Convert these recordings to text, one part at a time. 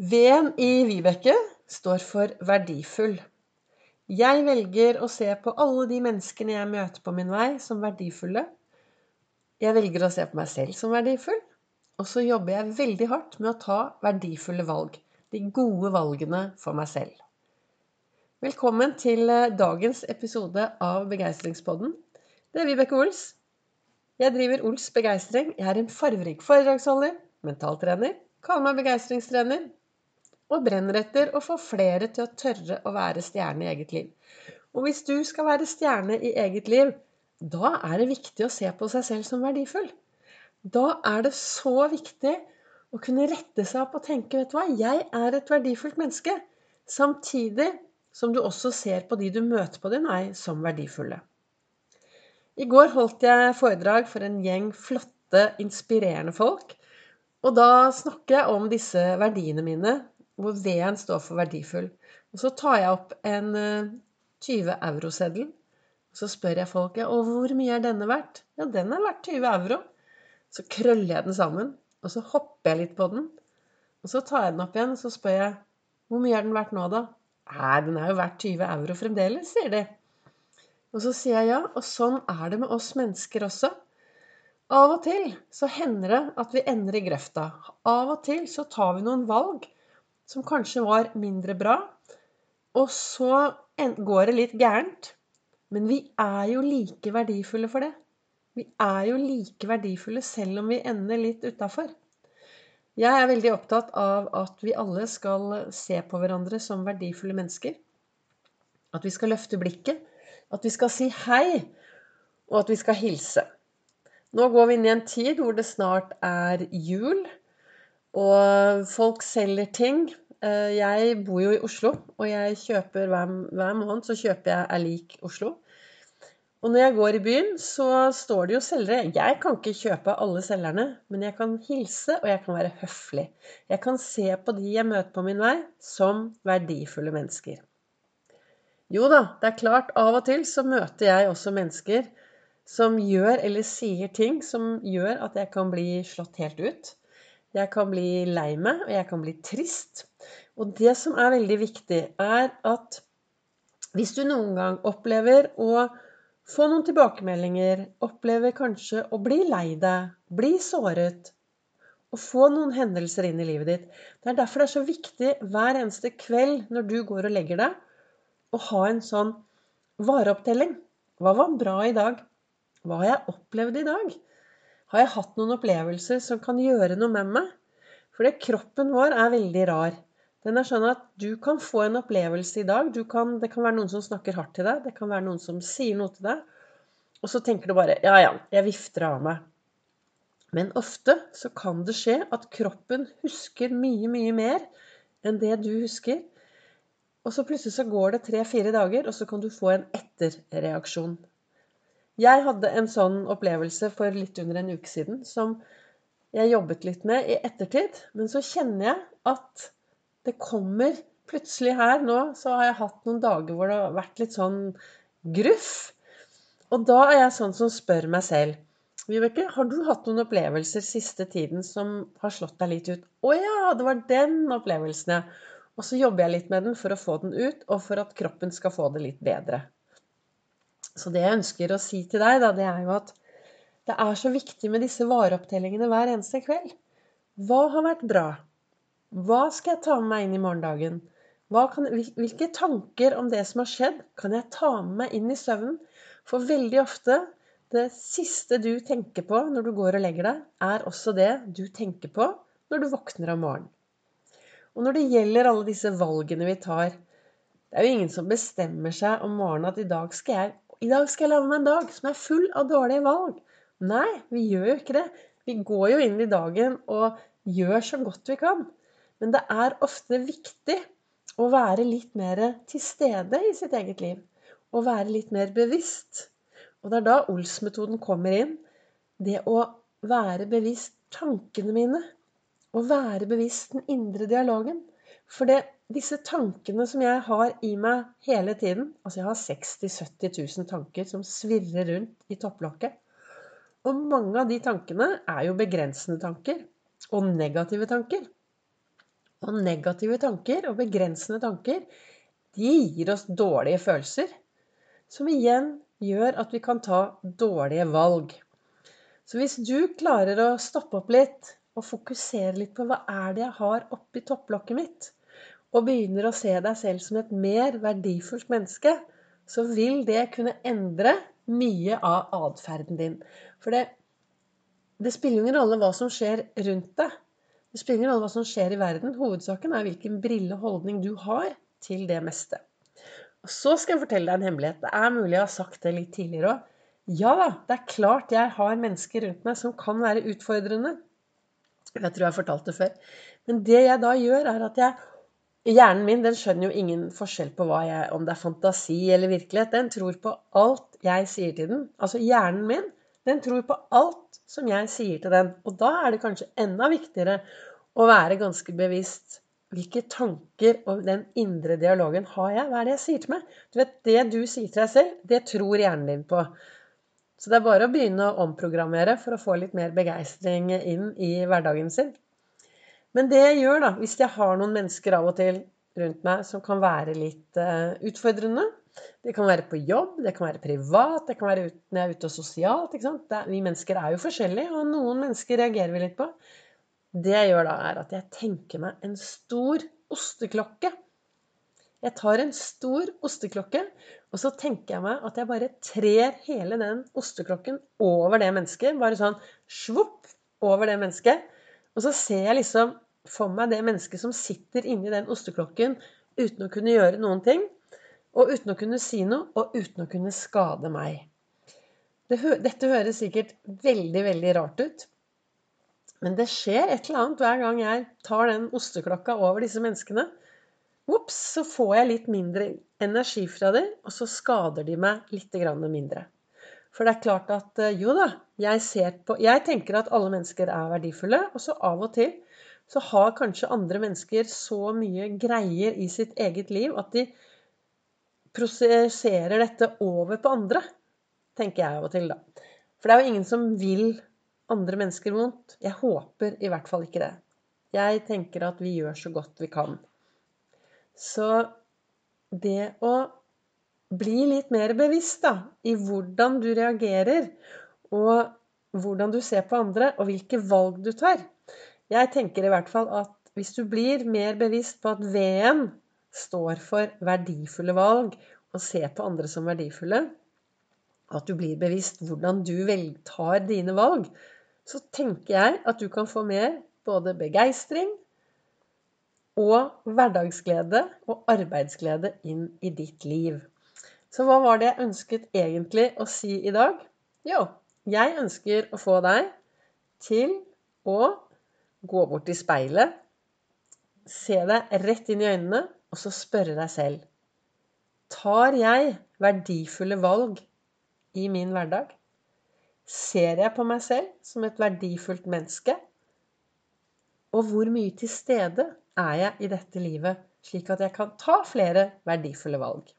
V-en i Vibeke står for verdifull. Jeg velger å se på alle de menneskene jeg møter på min vei, som verdifulle. Jeg velger å se på meg selv som verdifull. Og så jobber jeg veldig hardt med å ta verdifulle valg. De gode valgene for meg selv. Velkommen til eh, dagens episode av Begeistringspodden. Det er Vibeke Ols. Jeg driver Ols Begeistring. Jeg er en farverik foredragsholder, mentaltrener, kaller meg begeistringstrener og brenner etter å få flere til å tørre å være stjerne i eget liv. Og hvis du skal være stjerne i eget liv, da er det viktig å se på seg selv som verdifull. Da er det så viktig å kunne rette seg opp og tenke vet du hva, jeg er et verdifullt menneske. Samtidig som du også ser på de du møter på din vei, som verdifulle. I går holdt jeg foredrag for en gjeng flotte, inspirerende folk. Og da snakker jeg om disse verdiene mine hvor V-en står for verdifull. Og så tar jeg opp en 20 eh, euro-seddel. Så spør jeg folk ja, og hvor mye er denne verdt? Ja, den er verdt 20 euro. Så krøller jeg den sammen, og så hopper jeg litt på den. Og så tar jeg den opp igjen, og så spør jeg hvor mye er den verdt nå, da? Nei, den er jo verdt 20 euro fremdeles, sier de. Og så sier jeg ja, og sånn er det med oss mennesker også. Av og til så hender det at vi ender i grøfta. Av og til så tar vi noen valg som kanskje var mindre bra. Og så går det litt gærent. Men vi er jo like verdifulle for det. Vi er jo like verdifulle selv om vi ender litt utafor. Jeg er veldig opptatt av at vi alle skal se på hverandre som verdifulle mennesker. At vi skal løfte blikket. At vi skal si hei. Og at vi skal hilse. Nå går vi inn i en tid hvor det snart er jul. Og folk selger ting. Eh, jeg bor jo i Oslo, og jeg kjøper hver, hver måned så kjøper jeg er lik Oslo. Og når jeg går i byen, så står det jo selgere. Jeg kan ikke kjøpe alle selgerne, men jeg kan hilse, og jeg kan være høflig. Jeg kan se på de jeg møter på min vei, som verdifulle mennesker. Jo da, det er klart, av og til så møter jeg også mennesker som gjør eller sier ting som gjør at jeg kan bli slått helt ut. Jeg kan bli lei meg, og jeg kan bli trist. Og det som er veldig viktig, er at hvis du noen gang opplever å få noen tilbakemeldinger, opplever kanskje å bli lei deg, bli såret, og få noen hendelser inn i livet ditt Det er derfor det er så viktig hver eneste kveld når du går og legger deg, å ha en sånn vareopptelling. Hva var bra i dag? Hva har jeg opplevd i dag? Har jeg hatt noen opplevelser som kan gjøre noe med meg? For kroppen vår er veldig rar. Den er sånn at du kan få en opplevelse i dag. Kan, det kan være noen som snakker hardt til deg. Det kan være noen som sier noe til deg. Og så tenker du bare Ja, ja, jeg vifter av meg. Men ofte så kan det skje at kroppen husker mye, mye mer enn det du husker. Og så plutselig så går det tre-fire dager, og så kan du få en etterreaksjon. Jeg hadde en sånn opplevelse for litt under en uke siden som jeg jobbet litt med i ettertid. Men så kjenner jeg at det kommer Plutselig her nå så har jeg hatt noen dager hvor det har vært litt sånn gruff. Og da er jeg sånn som spør meg selv Vibeke, har du hatt noen opplevelser siste tiden som har slått deg litt ut? Å ja, det var den opplevelsen, ja. Og så jobber jeg litt med den for å få den ut, og for at kroppen skal få det litt bedre. Så det jeg ønsker å si til deg, da, det er jo at det er så viktig med disse vareopptellingene hver eneste kveld. Hva har vært bra? Hva skal jeg ta med meg inn i morgendagen? Kan, hvilke tanker om det som har skjedd, kan jeg ta med meg inn i søvnen? For veldig ofte det siste du tenker på når du går og legger deg, er også det du tenker på når du våkner om morgenen. Og når det gjelder alle disse valgene vi tar Det er jo ingen som bestemmer seg om morgenen at i dag skal jeg i dag skal jeg lage meg en dag som er full av dårlige valg. Nei, vi gjør jo ikke det. Vi går jo inn i dagen og gjør så godt vi kan. Men det er ofte viktig å være litt mer til stede i sitt eget liv. Og være litt mer bevisst. Og det er da Ols-metoden kommer inn. Det å være bevisst tankene mine. Og være bevisst den indre dialogen. For det, disse tankene som jeg har i meg hele tiden Altså jeg har 60 000-70 000 tanker som svirrer rundt i topplokket. Og mange av de tankene er jo begrensende tanker. Og negative tanker. Og negative tanker og begrensende tanker, de gir oss dårlige følelser. Som igjen gjør at vi kan ta dårlige valg. Så hvis du klarer å stoppe opp litt og fokusere litt på hva er det jeg har oppi topplokket mitt, og begynner å se deg selv som et mer verdifullt menneske, så vil det kunne endre mye av atferden din. For det, det spiller ingen rolle hva som skjer rundt deg. Det spiller ingen rolle hva som skjer i verden. Hovedsaken er hvilken brille holdning du har til det meste. Og så skal jeg fortelle deg en hemmelighet. Det er mulig jeg har sagt det litt tidligere òg. Ja da, det er klart jeg har mennesker rundt meg som kan være utfordrende. Jeg tror jeg har fortalt det før. Men det jeg da gjør, er at jeg Hjernen min den skjønner jo ingen forskjell på jeg, om det er fantasi eller virkelighet. Den tror på alt jeg sier til den. Altså hjernen min den tror på alt som jeg sier til den. Og da er det kanskje enda viktigere å være ganske bevisst. Hvilke tanker og den indre dialogen har jeg? Hva er det jeg sier til meg? Du vet, Det du sier til deg selv, det tror hjernen din på. Så det er bare å begynne å omprogrammere for å få litt mer begeistring inn i hverdagen sin. Men det jeg gjør, da, hvis jeg har noen mennesker av og til rundt meg som kan være litt uh, utfordrende Det kan være på jobb, det kan være privat, det kan være ut, når jeg er ute og sosialt. Det, vi mennesker er jo forskjellige, og noen mennesker reagerer vi litt på. Det jeg gjør da, er at jeg tenker meg en stor osteklokke. Jeg tar en stor osteklokke, og så tenker jeg meg at jeg bare trer hele den osteklokken over det mennesket. Bare sånn svopp over det mennesket. Og så ser jeg liksom for meg det mennesket som sitter inni den osteklokken uten å kunne gjøre noen ting, og uten å kunne si noe, og uten å kunne skade meg. Dette høres sikkert veldig, veldig rart ut. Men det skjer et eller annet hver gang jeg tar den osteklokka over disse menneskene. Ops, så får jeg litt mindre energi fra dem, og så skader de meg litt mindre. For det er klart at eh, jo da, jeg ser på Jeg tenker at alle mennesker er verdifulle, og så av og til så har kanskje andre mennesker så mye greier i sitt eget liv at de prosesserer dette over på andre. Tenker jeg av og til, da. For det er jo ingen som vil andre mennesker vondt. Jeg håper i hvert fall ikke det. Jeg tenker at vi gjør så godt vi kan. Så det å bli litt mer bevisst da, i hvordan du reagerer, og hvordan du ser på andre, og hvilke valg du tar. Jeg tenker i hvert fall at hvis du blir mer bevisst på at V-en står for verdifulle valg, og ser på andre som verdifulle, at du blir bevisst hvordan du tar dine valg, så tenker jeg at du kan få mer både begeistring og hverdagsglede og arbeidsglede inn i ditt liv. Så hva var det jeg ønsket egentlig å si i dag? Jo, jeg ønsker å få deg til å gå bort i speilet, se deg rett inn i øynene, og så spørre deg selv Tar jeg verdifulle valg i min hverdag? Ser jeg på meg selv som et verdifullt menneske? Og hvor mye til stede er jeg i dette livet, slik at jeg kan ta flere verdifulle valg?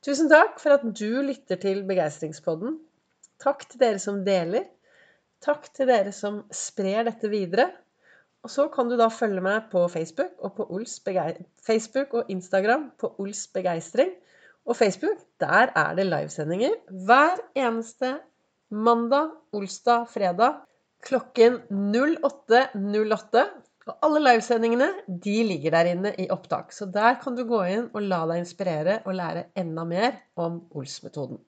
Tusen takk for at du lytter til Begeistringspodden. Takk til dere som deler. Takk til dere som sprer dette videre. Og så kan du da følge meg på Facebook og, på Facebook og Instagram på Ols Begeistring. Og Facebook, der er det livesendinger hver eneste mandag, olsdag, fredag klokken 08.08. Og alle livesendingene de ligger der inne i opptak. Så der kan du gå inn og la deg inspirere og lære enda mer om Ols-metoden.